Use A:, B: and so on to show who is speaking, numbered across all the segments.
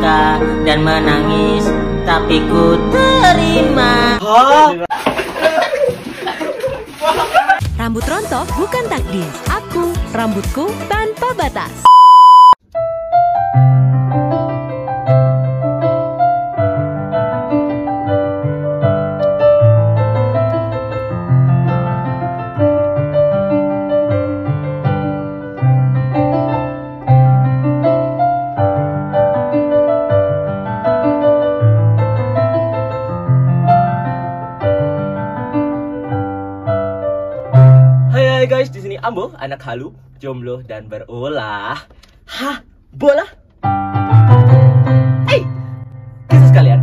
A: luka dan menangis Tapi ku terima
B: Rambut rontok bukan takdir. Aku, rambutku tanpa batas.
C: Anak halu, jomblo dan berulah. Hah, bola? Hey, kisah sekalian,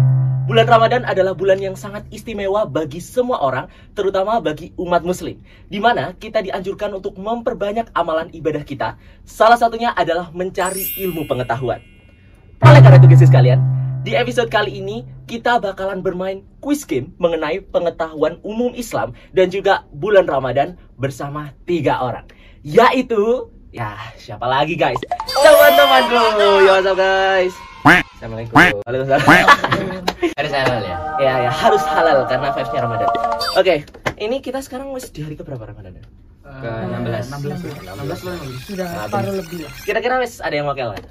C: bulan Ramadan adalah bulan yang sangat istimewa bagi semua orang, terutama bagi umat muslim. Di mana kita dianjurkan untuk memperbanyak amalan ibadah kita. Salah satunya adalah mencari ilmu pengetahuan. Oleh karena itu guys sekalian, di episode kali ini kita bakalan bermain quiz game mengenai pengetahuan umum Islam dan juga bulan Ramadan bersama tiga orang. Yaitu, ya siapa lagi guys? Teman-temanku. Ya what's up guys? Assalamualaikum. Waalaikumsalam.
D: Harus halal ya?
C: ya ya harus halal karena vibes-nya Ramadan. Oke, ini kita sekarang wis di hari keberapa Ramadan?
D: Ke 16
E: Sudah
C: Nah,
E: separuh lebih lah.
C: Kira-kira wis ada yang wakil kan?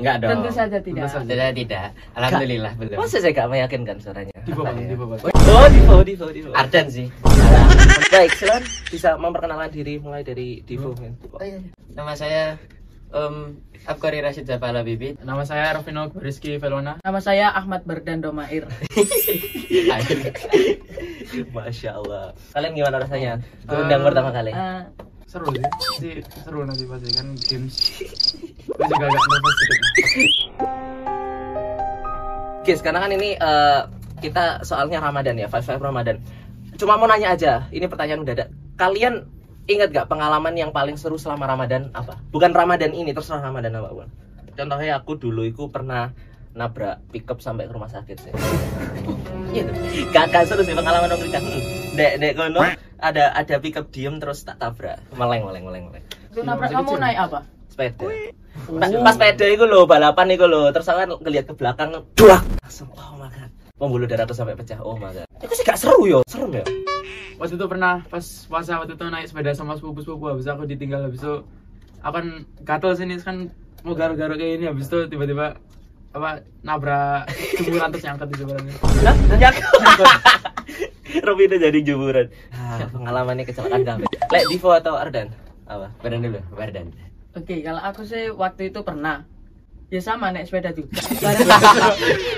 D: Enggak dong
E: Tentu saja tidak.
D: Tidak, tidak Alhamdulillah belum
C: Masa saya gak meyakinkan suaranya?
F: Divo, Bang, Divo, Bang.
C: Oh, Divo, Divo, Divo.
D: Ardan sih.
C: Baik, silakan bisa memperkenalkan diri mulai dari Divo.
D: Nama saya Om Abkari Rashid Zapala Bibit
F: Nama saya Rafino Rizky Velona.
E: Nama saya Ahmad Berdan Domair.
C: Masya Allah. Kalian gimana rasanya? Diundang pertama kali.
E: Eh,
F: Seru sih, sih seru nanti pasti kan games. Gue juga agak nervous sedikit.
C: Guys, karena kan ini eh, kita soalnya Ramadan ya, five five Ramadan. Cuma mau nanya aja, ini pertanyaan mendadak. Kalian ingat gak pengalaman yang paling seru selama Ramadan apa? Bukan Ramadan ini, terserah Ramadan apa pun. Contohnya aku dulu itu pernah nabrak pickup sampai ke rumah sakit sih. Iya tuh. Gak, gak seru sih pengalaman mengerikan. Hmm. Dek, dek kono ada ada pickup diem terus tak tabrak. Meleng, meleng, meleng, meleng.
E: Lu nabrak kamu naik apa?
C: Sepeda. Pas, pas sepeda itu loh, balapan itu loh. Terus aku kan ngeliat ke belakang, duak. Langsung, oh my god. Pembuluh darahku sampai pecah, oh my god. Itu sih gak seru yo, serem ya.
F: Waktu itu pernah pas puasa waktu itu naik sepeda sama sepupu-sepupu habis aku ditinggal habis itu aku kan gatel sini kan mau garuk-garuk kayak ini habis itu tiba-tiba apa nabrak jemuran terus nyangkut di.
C: Hah? Nyak. Robi udah jadi juburan. Ah, pengalamannya kecelakaan kami. Lek Divo atau Ardan? Apa?
D: Badan dulu, Badan
E: Oke, kalau aku sih waktu itu pernah. Ya sama naik sepeda juga.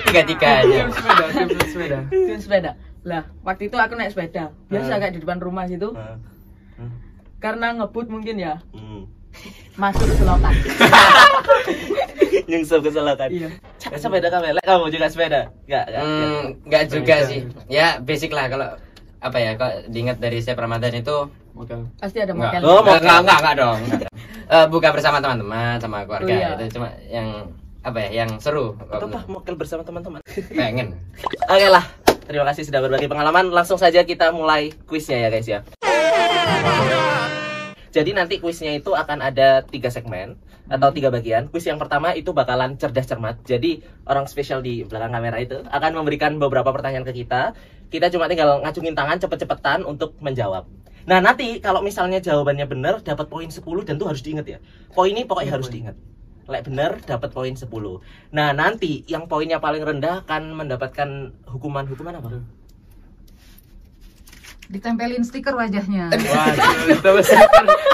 D: Tiga-tiga aja
F: Tim sepeda, tim sepeda.
E: Tim sepeda. Lah, waktu itu aku naik sepeda. Biasa
C: Hmm.
E: kayak di depan rumah situ.
C: Ah,
E: Karena ngebut mungkin ya.
C: hmm.
E: Masuk ke selokan.
C: Nyungsep kecelakaan.
E: Iya.
C: Cak, sepeda kamu, Lek kamu juga sepeda? Gak, gak.
D: Hmm, enggak juga sih Ya basic lah kalau apa ya kalau diingat dari Sep Ramadan itu
F: Oke.
E: Pasti ada
D: enggak,
E: mokel.
C: Oh,
D: enggak,
C: mokel.
D: enggak, enggak, enggak dong enggak. Eh, buka bersama teman-teman sama keluarga
E: Oh, iya.
D: itu cuma yang apa ya yang seru
C: Atau apa? Mokel bersama teman-teman.
D: pengen
C: Oke lah, terima kasih sudah berbagi pengalaman. Langsung saja kita mulai kuisnya ya guys ya. Jadi nanti kuisnya itu akan ada tiga segmen atau tiga bagian. Kuis yang pertama itu bakalan cerdas cermat. Jadi orang spesial di belakang kamera itu akan memberikan beberapa pertanyaan ke kita. Kita cuma tinggal ngacungin tangan cepet-cepetan untuk menjawab. Nah nanti kalau misalnya jawabannya benar dapat poin 10 dan tuh harus diingat ya. Poin ini pokoknya harus diingat. Lek bener dapat poin 10. Nah, nanti yang poinnya paling rendah akan mendapatkan hukuman hukuman apa?
G: Ditempelin stiker wajahnya.
F: Besar.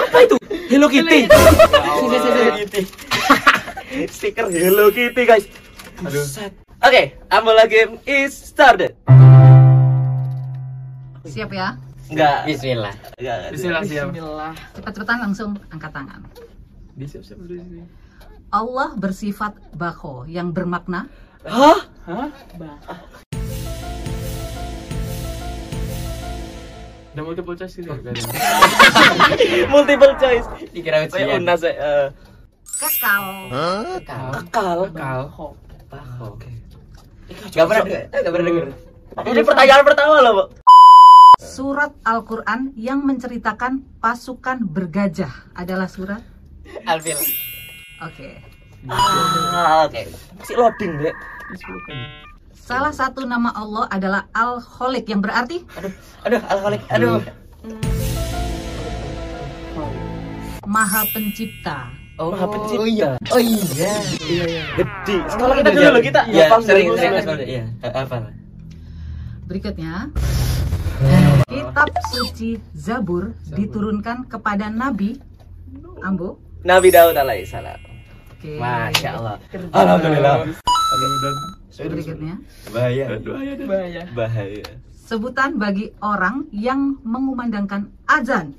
C: Apa itu? Hello Kitty. Hello Kitty. Stiker Hello Kitty, guys.
F: Aduh.
C: Set. Oke, Ambola game is started.
G: Siap ya?
C: Enggak.
D: Bismillah
C: Enggak.
F: Bismillah siap.
E: Bismillah.
G: Cepat-cepatan langsung angkat tangan.
F: Di siap-siap dulu di sini.
G: Allah bersifat bako yang bermakna
C: Hah?
F: Hah? Udah multiple choice ada.
C: Multiple choice.
D: dikira
C: Saya
D: ujian
C: unas eh
G: kekal.
C: akal.
F: Kal.
C: Bakal. Oke.
D: Gak pernah denger, gak pernah denger.
C: Ini pertanyaan pertama loh, Bu.
G: Surat Al-Quran yang menceritakan pasukan bergajah adalah surat.
D: Alfil.
G: Oke.
C: Ah, oke. Masih loading, Dek.
G: Salah satu nama Allah adalah Al-Kholik yang berarti
C: Aduh, alkoholik. Aduh.
G: Maha Pencipta.
C: Oh, Maha Pencipta.
D: iya. Oh iya.
C: Gede. Sekolah kita dulu loh kita.
D: Iya,
C: Gampang
D: sering sering sekolah. Iya. Apa?
G: Berikutnya, kitab suci Zabur diturunkan kepada Nabi Ambo.
C: Nabi Daud alaihissalam.
G: Oke.
C: Masya Allah. Alhamdulillah.
G: Berikutnya,
D: Bahaya.
E: bahaya
C: Bahaya.
G: sebutan bagi orang yang mengumandangkan azan.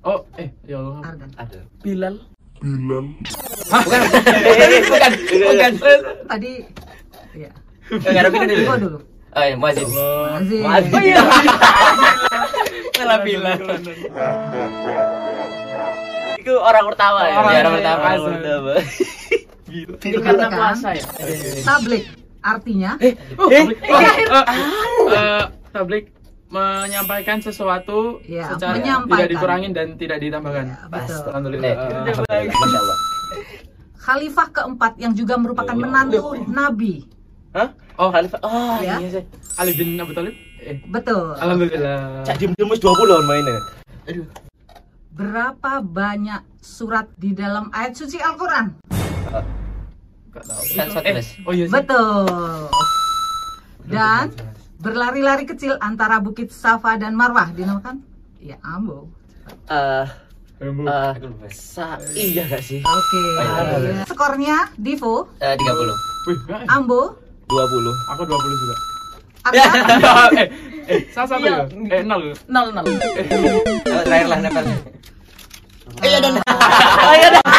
F: Oh, eh, ya Allah.
G: Ardan.
C: Ada.
E: Bilal
D: Bukan. Bukan. Bukan.
G: Tadi ya.
D: Enggak ada dulu.
G: Gua dulu.
D: Oh, iya, muazin.
G: Azim.
C: Oh iya.
D: Salah bilang.
C: Itu orang pertama ya.
D: Orang pertama.
C: Orang pertama.
E: Ini karena
G: Diturunkan
E: puasa ya
G: tablik artinya
C: Eh,
F: Oh, tablik. Oh, eh, eh, tablik menyampaikan sesuatu
G: Ya,
F: secara
G: menyampaikan.
F: tidak dikurangin dan tidak ditambahkan.
G: Ya, betul.
F: Alhamdulillah.
C: Alhamdulillah. Masya Allah.
G: Khalifah keempat yang juga merupakan menantu Nabi.
C: Hah? Oh, Khalifah. Oh,
G: Ya.
C: iya sih.
F: Ali bin Abu Thalib. Eh,
G: Betul.
F: alhamdulillah.
C: Cak diem diem 20 on mainnya.
G: Berapa banyak surat di dalam ayat suci Al-Quran?
F: Enggak tahu.
D: Sotes.
F: Oh iya sih.
G: Betul. Dan berlari-lari kecil antara Bukit Safa dan Marwah dinamakan ya Ambo.
C: Eh, eh,
D: lupa.
C: sa iya gak sih?
G: Oke.
C: iya.
G: Skornya Divo,
D: Eh, 30.
F: Wih, enggak, eh.
G: Ambo,
C: 20.
F: Aku 20 juga.
G: Arda,
F: eh, eh, sama
E: Iya.
F: ya? Eh, nol.
E: nol nol
D: Oh, terakhir lah nepal.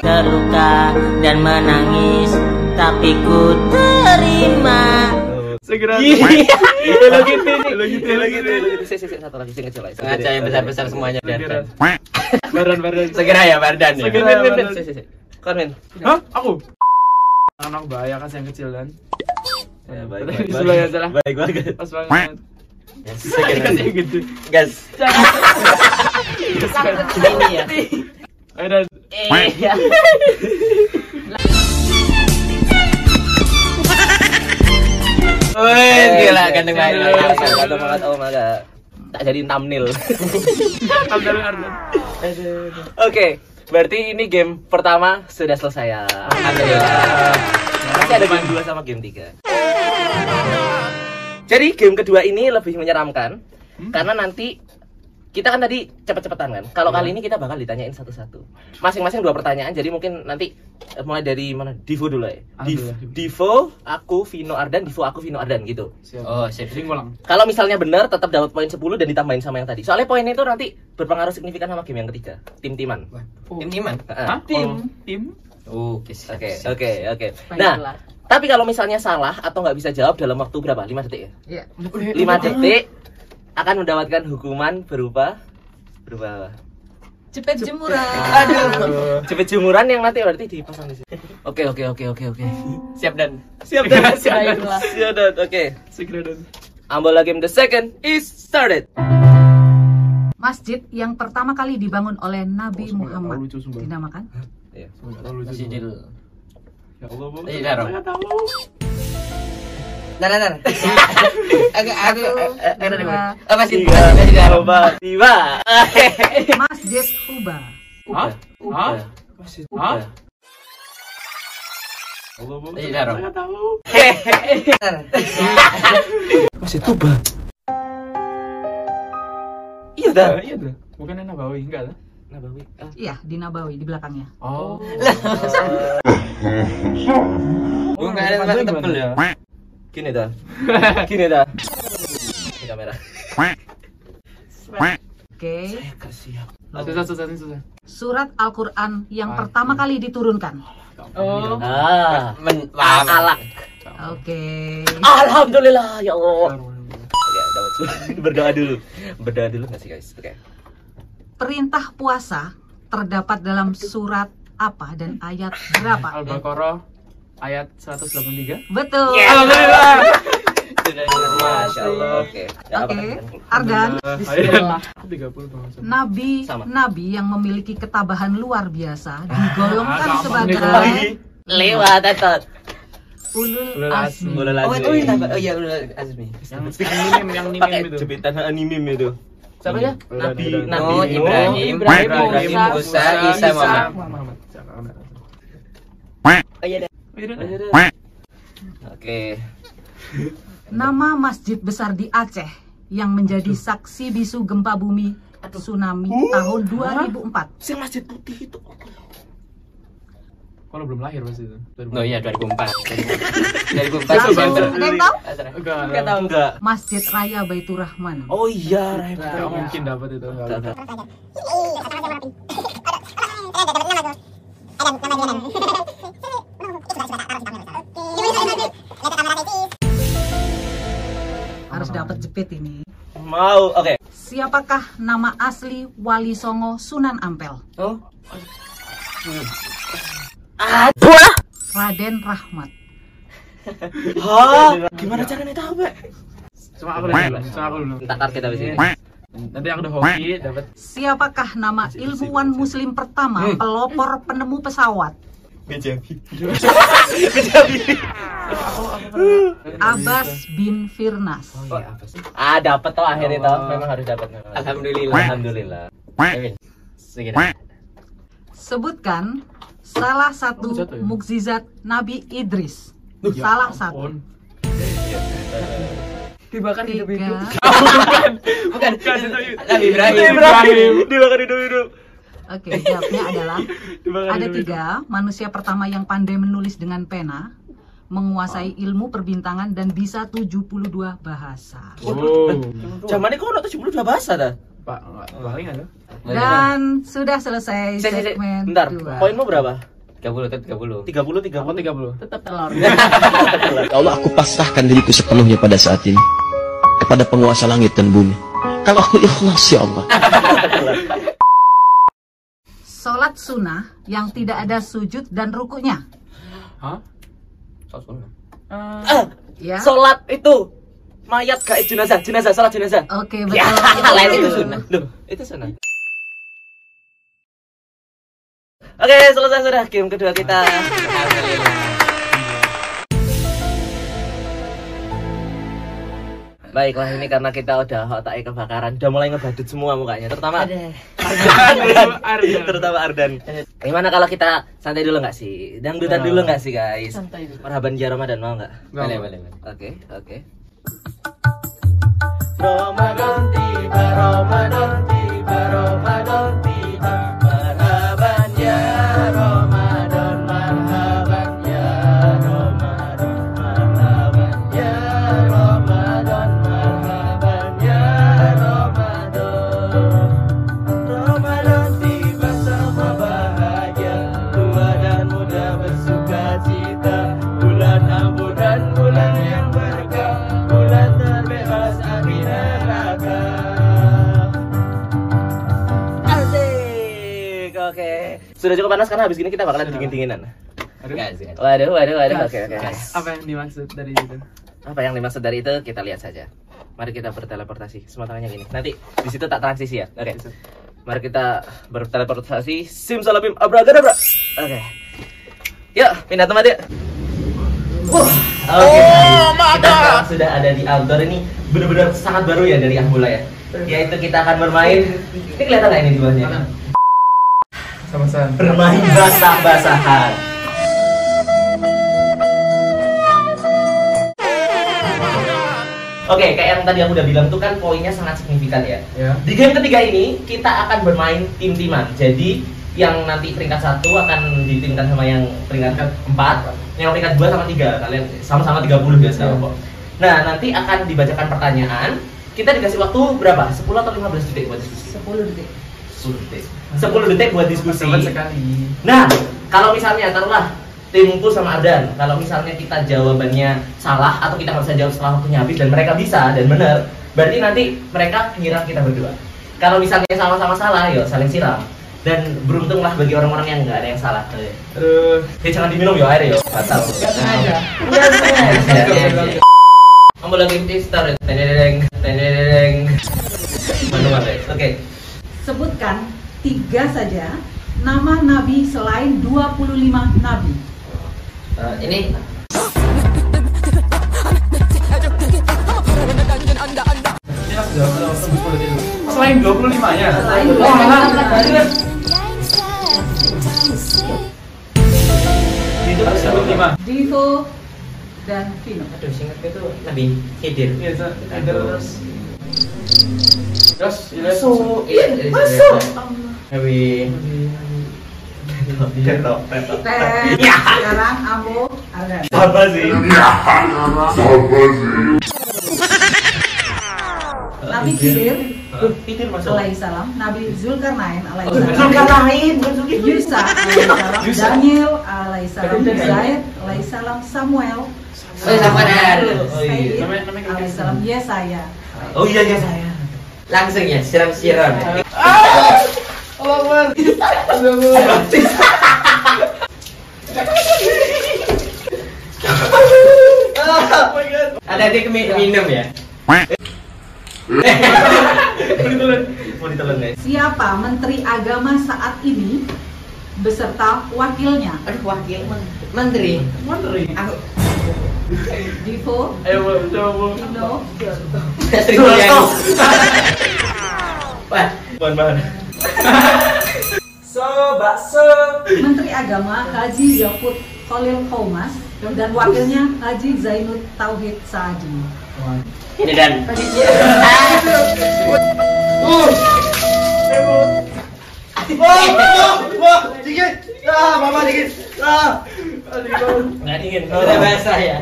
A: Terluka dan menangis Tapi ku terima
F: Segera.
C: Lo gitu nih. Lo gitu, lo gitu. Satu lagi sih kecil lagi.
D: Sengaja yang besar-besar semuanya
F: Segera.
D: biarkan.
F: Baran baran.
D: Segera ya Bardan ya.
F: Segera.
C: Min, min, min. Sih, sih, sih. Kon, Min.
F: Hah? Aku? Anak bahaya kan yang kecil kan.
C: Ya, baik, baik,
F: ya,
C: baik.
F: salah.
C: Baik banget.
F: Pas banget.
D: Segera.
F: Kasih gitu.
D: Gas.
E: ini ya
F: Ayo dan.
E: iya
D: Wih, gila ganteng banget.
C: Kata banget oh maga. Tak jadiin thumbnail. Oke, berarti ini game pertama sudah selesai ya.
D: Alhamdulillah.
C: Masih ada game 2 sama game 3. Jadi game kedua ini lebih menyeramkan karena nanti kita kan tadi cepet-cepetan kan. Kalau kali ini kita bakal ditanyain satu-satu. Masing-masing dua pertanyaan. Jadi mungkin nanti eh, mulai dari mana? Divo dulu ya. Div-. Divo, aku Vino Ardan, Divo aku Vino Ardan gitu.
F: Siap.
D: Oh, sip.
F: Sing ulang.
C: Kalau misalnya benar tetap dapat poin 10 dan ditambahin sama yang tadi. Soalnya poinnya itu nanti berpengaruh signifikan sama game yang ketiga. Tim-timan.
D: Tim timan.
C: Heeh.
F: Hah?
E: Tim.
F: Oh, Tim.
D: Oke, siap,
C: Oke,
D: siap.
C: oke, oke. Nah, tapi kalau misalnya salah atau nggak bisa jawab dalam waktu berapa? 5 detik ya?
G: ya.
C: 5 detik akan mendapatkan hukuman berupa berupa apa?
G: Cepet jemuran.
C: Aduh, cepet jemuran yang nanti berarti dipasang di sini. Oke, oke, oke, oke, oke.
D: Siap dan.
C: Siap dan siap dan. Siap dan. Oke.
F: Segera dan.
C: Ambola game the second is started.
G: Masjid yang pertama kali dibangun oleh Nabi
F: Oh,
G: Muhammad
F: lucu,
G: dinamakan
C: Iya.
D: Masjidil.
F: Ya Allah, Bu.
D: Nah, nah, nah. Aku aku
G: Dua,
D: Oh, masih
C: Tiga, coba, tiba.
G: Masjid Kuba.
F: Hah? Hah?
C: Masih
F: Hah?
D: Masjid Haram.
F: Saya tahu.
C: Masih tuba. Iya dah.
F: Iya tuh. Bukan Nabawi, enggak lah.
C: Nabawi. Ah.
G: Iya, di Nabawi di belakangnya.
F: Oh.
D: Bukan ada tempat tebel ya.
C: Gini dah. Gini dah. Kamera.
G: Oke.
C: Kasih ya.
F: Susah, susah, susah.
G: Surat Al-Qur'an yang
F: Ah,
G: pertama kali diturunkan.
E: oh
C: Ah.
D: Men.
C: Alak.
G: Oke.
C: Alhamdulillah ya Allah. Oke, dapat berdoa dulu. Berdoa dulu nggak sih guys? Oke.
G: Perintah puasa terdapat dalam surat apa dan ayat berapa?
F: Al-Baqarah ayat 183.
G: Betul.
F: Alhamdulillah.
C: Masya Allah.
G: Oke.
C: Kan?
G: Ardan.
E: Bismillah.
F: 30 dong.
G: Nabi
C: Sama.
G: nabi yang memiliki ketabahan luar biasa digolongkan
F: gampang
G: sebagai
C: Lewat Etot.
G: ulul
F: Ulul
G: azmi.
C: Ulul
D: Oh,
C: azmi.
D: itu yang tambah. Oh iya, udah Azmi.
F: Yang yang meme, yang
C: Pakai
F: meme itu.
C: jepitan animim itu. Siapa ya? Nabi. Nabi
D: Oh. Ibrahim,
E: Ibrahim,
D: Ibrahim,
E: Musa,
D: Isa, Muhammad.
C: Oke.
G: Nama masjid besar di Aceh yang menjadi saksi bisu gempa bumi tsunami tahun 2004.
C: Si masjid putih itu.
F: Kalau belum lahir pasti itu.
D: Oh iya, 2004. 2004
G: Langsung,
D: Desember.
G: ada yang tahu?
F: Enggak,
E: Enggak tahu.
C: Enggak.
G: Masjid Raya Baitur Rahman.
C: Oh iya.
F: Enggak mungkin dapat itu. enggak.
C: Enggak, enggak.
G: Harus dapat jepit ini.
C: Mau. Oke.
G: Siapakah nama asli Wali Songo Sunan Ampel?
D: Oh,
G: Raden Rahmat.
C: Hah? Gimana caranya tahu, Pak?
F: Cuma aku dulu, cuma aku dulu.
C: Entar kita habis ini.
F: Nanti aku udah hoki dapat
G: Siapakah nama ilmuwan muslim pertama pelopor penemu pesawat?
C: Bejabi.
G: Abbas bin Firnas.
D: oh iya apa sih?
C: Ah, dapat toh akhirnya toh.
F: Allah.
C: Memang harus dapat.
D: Alhamdulillah.
C: Alhamdulillah.
D: Segini.
G: Sebutkan salah satu
F: Oh, ya?
G: mukjizat Nabi Idris.
F: Ya
G: Salah satu.
E: Dibakar hidup-hidup.
G: Tiga.
F: Bukan, itu
D: Nabi Ibrahim.
F: Ibrahim.
C: Dimakan hidup-hidup.
G: Oke, jawabnya adalah ada tiga manusia pertama yang pandai menulis dengan pena, menguasai ilmu perbintangan dan bisa 72 bahasa.
F: Oh.
C: Zamannya kok ono 72 bahasa dah.
F: Pak, enggak paling ada.
G: Dan sudah selesai
C: sik.
G: segmen
C: Bentar, poinmu berapa?
D: 30 tetap 30.
C: 30 30.
F: Aku 30.
E: Tetap telur.
H: Ya Allah aku pasrahkan diriku sepenuhnya pada saat ini kepada penguasa langit dan bumi. Kalau aku ikhlas ya Allah.
G: Sholat sunnah yang tidak ada sujud dan rukunya.
F: Hah?
D: Oh, sunnah.
C: Ah,
G: Ya.
C: salat itu mayat gaib jenazah, jenazah, salat jenazah.
G: Oke, betul.
C: Ya,
G: betul.
C: lain itu sunnah. Loh, itu sunnah. Oke, selesai sudah game kedua kita. Baiklah ini karena kita udah otaknya kebakaran, udah mulai ngebadut semua mukanya, terutama Ardan,
F: Ardan.
C: terutama Ardan. Gimana kalau kita santai dulu nggak sih? Dangdutan dulu nggak sih guys?
E: Santai dulu.
C: Marhaban ya Ramadan mau nggak?
D: Boleh, boleh, boleh.
C: Oke, oke. Ramadan tiba, Ramadan tiba, Ramadan tiba. Sudah cukup panas karena habis ini kita bakalan dingin-dinginan.
F: Aduh.
D: Enggak sih.
C: Waduh, waduh, waduh. Oke, oke.
F: Apa yang dimaksud dari itu?
C: Apa yang dimaksud dari itu kita lihat saja. Mari kita berteleportasi. Semua tangannya gini. Nanti di situ tak transisi ya. Oke. Mari kita berteleportasi. Simsalabim abracadabra. Oke. Yuk, pindah tempat yuk. Wah, oke. kita sekarang sudah ada di outdoor ini benar-benar sangat baru ya dari Ahmula ya. Yaitu kita akan bermain. Ini kelihatan nggak ini duanya?
F: Sama-sama.
C: Bermain basah-basahan. Oke, kayak yang tadi aku udah bilang tuh kan poinnya sangat signifikan ya.
F: Ya.
C: Di game ketiga ini kita akan bermain tim-timan. Jadi yang nanti peringkat satu akan ditimkan sama yang peringkat empat, yang peringkat dua sama tiga. Kalian sama-sama 30 biasa
F: Iya.
C: kok. Nah nanti akan dibacakan pertanyaan. Kita dikasih waktu berapa? 10 atau 15 detik buat diskusi?
E: 10 detik.
C: 10 detik. 10 detik buat diskusi.
F: Cepat sekali.
C: Nah, kalau misalnya taruhlah timku sama Ardan, kalau misalnya kita jawabannya salah atau kita nggak bisa jawab setelah waktunya habis dan mereka bisa dan benar, berarti nanti mereka nyiram kita berdua. Kalau misalnya sama-sama salah, yuk saling siram. Dan beruntunglah bagi orang-orang yang nggak ada yang salah.
F: Aduh.
C: Eh, jangan diminum yo air yo, batal.
E: Sengaja.
C: Sengaja.
F: Oke.
D: Kamu lagi di tenedeng. Manual guys. Oke.
G: Sebutkan tiga saja nama nabi selain 25 nabi.
D: Eh, ini
F: Selain 25 ya.
G: Selain
F: Oh,
G: 25
F: malah
G: nabi.
F: itu harus sebut 5.
G: Divo dan Vino.
D: aduh singkatnya itu Nabi Khidir.
F: Iya, terus. Terus, iya.
D: Masuk. Iya, masuk. Nabi.
G: Sekarang Ambo Ardan.
C: Apa sih?
G: Nabi Khidir
C: Pikir masuk.
G: alaihissalam, Nabi Zulkarnain
C: Oh,
G: alaihissalam,
C: Zulkarnain.
G: Yusa. Daniel alaihissalam, Zaid alaihissalam, Samuel,
D: dan.
C: Oh, iya.
G: Alaihissalam, Yesaya.
C: Oh iya iya saya.
D: Langsung ya, siram-siram ya. Ada di kemi- minum ya.
C: Mau ditelan guys.
G: Siapa Menteri Agama saat ini beserta wakilnya?
D: Aduh, wakil men- menteri.
F: Menteri.
D: Aku Mulyani. Wah,
C: Bahan bahan. So bakso.
G: Menteri Agama Haji Yakut Khalil Kaumas dan wakilnya Haji Zainud Tauhid Saadi.
D: ini dan.
C: Wah, dikit. Ah, mama dikit. Ah.
D: Nggak dingin. Udah basah ya.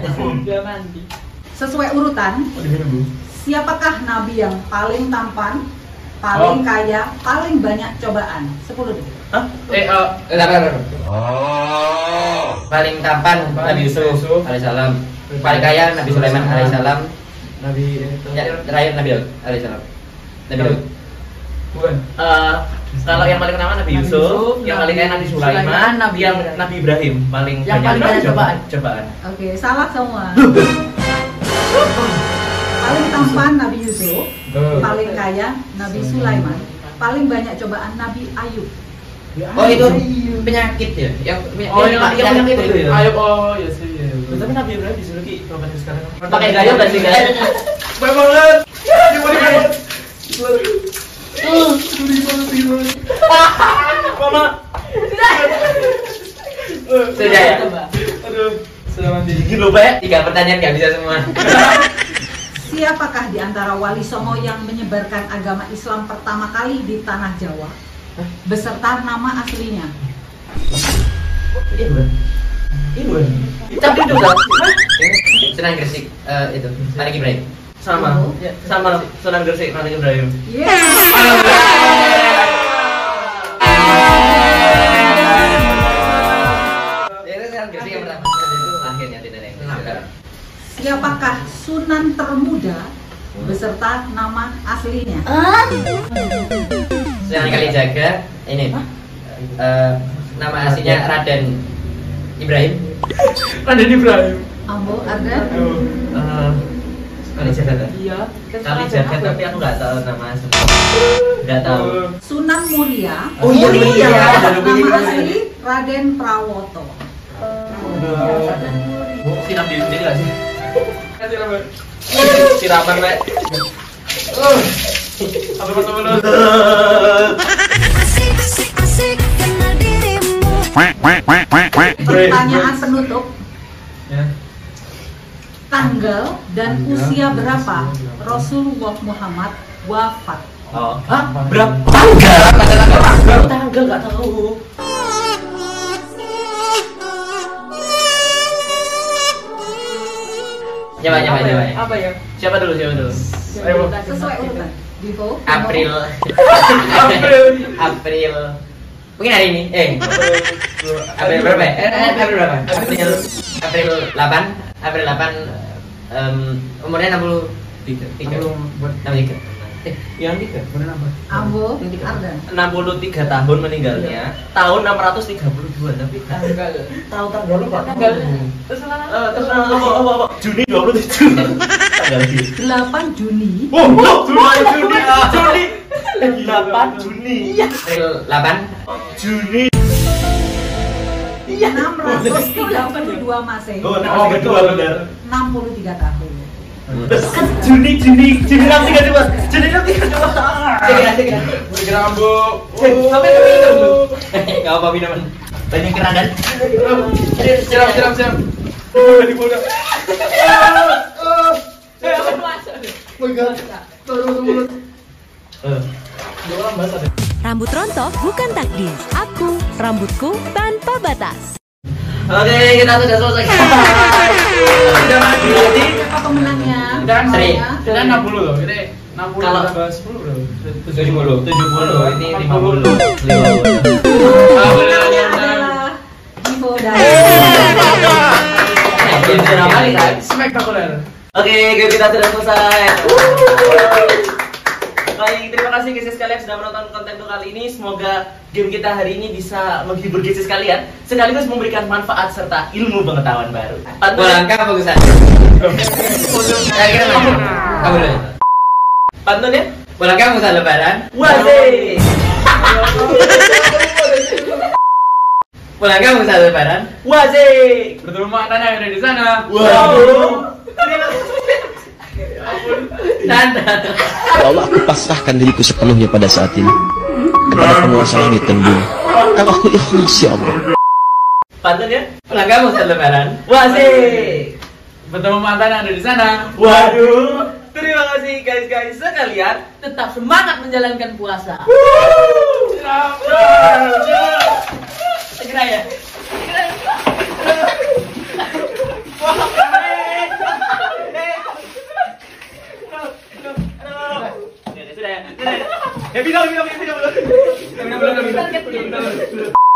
G: Sesuai urutan, siapakah nabi yang paling tampan, paling
F: Oh.
G: kaya, paling banyak cobaan? 10 detik.
F: Eh, eh,
D: bentar, bentar. Paling tampan Nabi Yusuf
F: Yusuf.
D: alaihissalam. Paling kaya Nabi Sulaiman alaihissalam.
F: Nabi itu.
D: Ya, terakhir Nabi Daud alaihissalam. Nabi Daud.
F: Bukan.
C: Eh, kalau yang paling pertama Nabi
E: Nabi
C: Yusuf,
E: Yusuf,
C: yang paling kaya Nabi Sulaiman,
E: Sulaiman, Nabi
C: yang
E: Ibrahim.
C: Nabi Ibrahim paling
E: Yang paling banyak cobaan.
C: Cobaan.
G: Oke, salah semua. paling tampan Nabi Yusuf, paling kaya Nabi Sulaiman, paling banyak cobaan Nabi Ayub.
D: Oh itu penyakit ya? Yang penyakit,
C: Oh, yang- yang penyakit itu ya?
F: Ayo, oh, iya sih. iya.
C: Tapi Nabi Ibrahim disuruh ki kapan sekarang?
F: Pakai
C: gaya sih guys?
F: Baik banget. Gimana banget?
C: Mama.
D: Sudah ya?
F: Aduh, sudah mandi.
C: Dingin loh, Pak.
D: Tiga pertanyaan nggak bisa semua.
G: Siapakah di antara wali songo yang menyebarkan agama Islam pertama kali di tanah Jawa? Beserta nama aslinya.
C: Iya, bukan. Iya, bukan.
D: Tapi itu kan? Senang Gresik eh, itu. Malik Ibrahim.
C: Sama. Sama Sunan Gresik Malik Ibrahim.
G: Yes.
D: Ya, itu Senang Gresik yang bisa.
G: Siapakah Sunan termuda beserta nama aslinya?
D: Senang kali jaga ini. eh, nama aslinya Raden Ibrahim.
F: Raden Ibrahim.
G: Ambo, Ardan?
C: Eh, Kali jagat. ya?
E: Iya.
C: Kali jagat tapi aku nggak tahu nama asli. Nggak tahu.
G: Sunan Muria.
C: Oh iya, Muria.
G: Nama asli Raden Prawoto.
C: Bu, siram diri sendiri nggak sih? Siraman.
F: Apa lu?
G: Pertanyaan penutup.
F: Ya.
G: Tanggal dan usia berapa Rasulullah Muhammad wafat?
C: Oh, hah? Berapa tanggal? Berapa tanggal nggak tahu.
D: Coba coba coba.
E: Apa ya?
C: Siapa dulu? Siapa dulu?
F: Ayo.
G: Sesuai urutan. Divo.
D: April.
F: April.
D: April. Mungkin hari ini. Eh. April berapa? ya? Eh, April berapa? April April 8. April 8 em, umurnya 63.
C: Tiga.
F: Belum buat
D: 63.
C: Eh, yang tiga.
F: bener apa?
G: Ambo, Ardan.
C: 63 tahun meninggalnya. Tahun 632 tapi
E: Tanggal.
C: tahu tanggal lu nggak tahu.
E: Tanggal. Terus
C: Eh, terus apa apa apa Juni 27. tanggal sih?
G: 8 Juni
C: Oh, Juni, Juni, Juni, 8 Juni,
D: April 8
C: Juni.
G: 632 Masehi.
C: Oh, nah, masih kedua benar.
G: 63 tahun.
C: Juni, Juni, Juni enam tiga dua, Juni enam tiga dua.
D: Segera, segera
F: Segera ambo.
D: Sampai ke minum dulu Gak apa minuman Banyak
F: Siram, siram, siram. Di bola.
B: Rambut rontok bukan takdir. Aku, rambutku tanpa batas.
D: Oke, kita sudah selesai
C: Sudah mati. Berarti
G: Siapa pemenangnya?
F: Kan
D: Seri.
F: Kita 60 loh. Kita 60
D: Kalau-
F: tambah 10 bro.
D: 70 70 Ini 50
G: adalah Divo dan
F: Spektakuler.
C: Oke, kita sudah selesai. Baik, terima kasih guys sekalian sudah menonton konten untuk kali ini. Semoga game kita hari ini bisa menghibur guys sekalian, sekaligus memberikan manfaat serta ilmu pengetahuan baru. Pantun,
D: Langkah mana? Kamu dulu
C: pantun ya?
D: Pulang kamu saat lebaran
C: Wazee.
D: Pulang kamu saat lebaran
C: Wazee.
F: Bertemu mantan yang ada di sana.
C: Waduh.
D: Nanda
H: Ya Allah aku pasrahkan diriku sepenuhnya pada saat ini kepada penguasa langit dan bumi. Kalau aku ikhlas ya Allah.
C: Pantun ya?
D: Pulang kamu saat lebaran
C: Wazee.
F: Bertemu mantan ada di sana.
C: Waduh. Terima kasih guys-guys sekalian.
E: Tetap semangat menjalankan puasa.
D: Segera ya
C: Sudah ya. Sudah ya. Ya, final, final, final, final.
E: Kita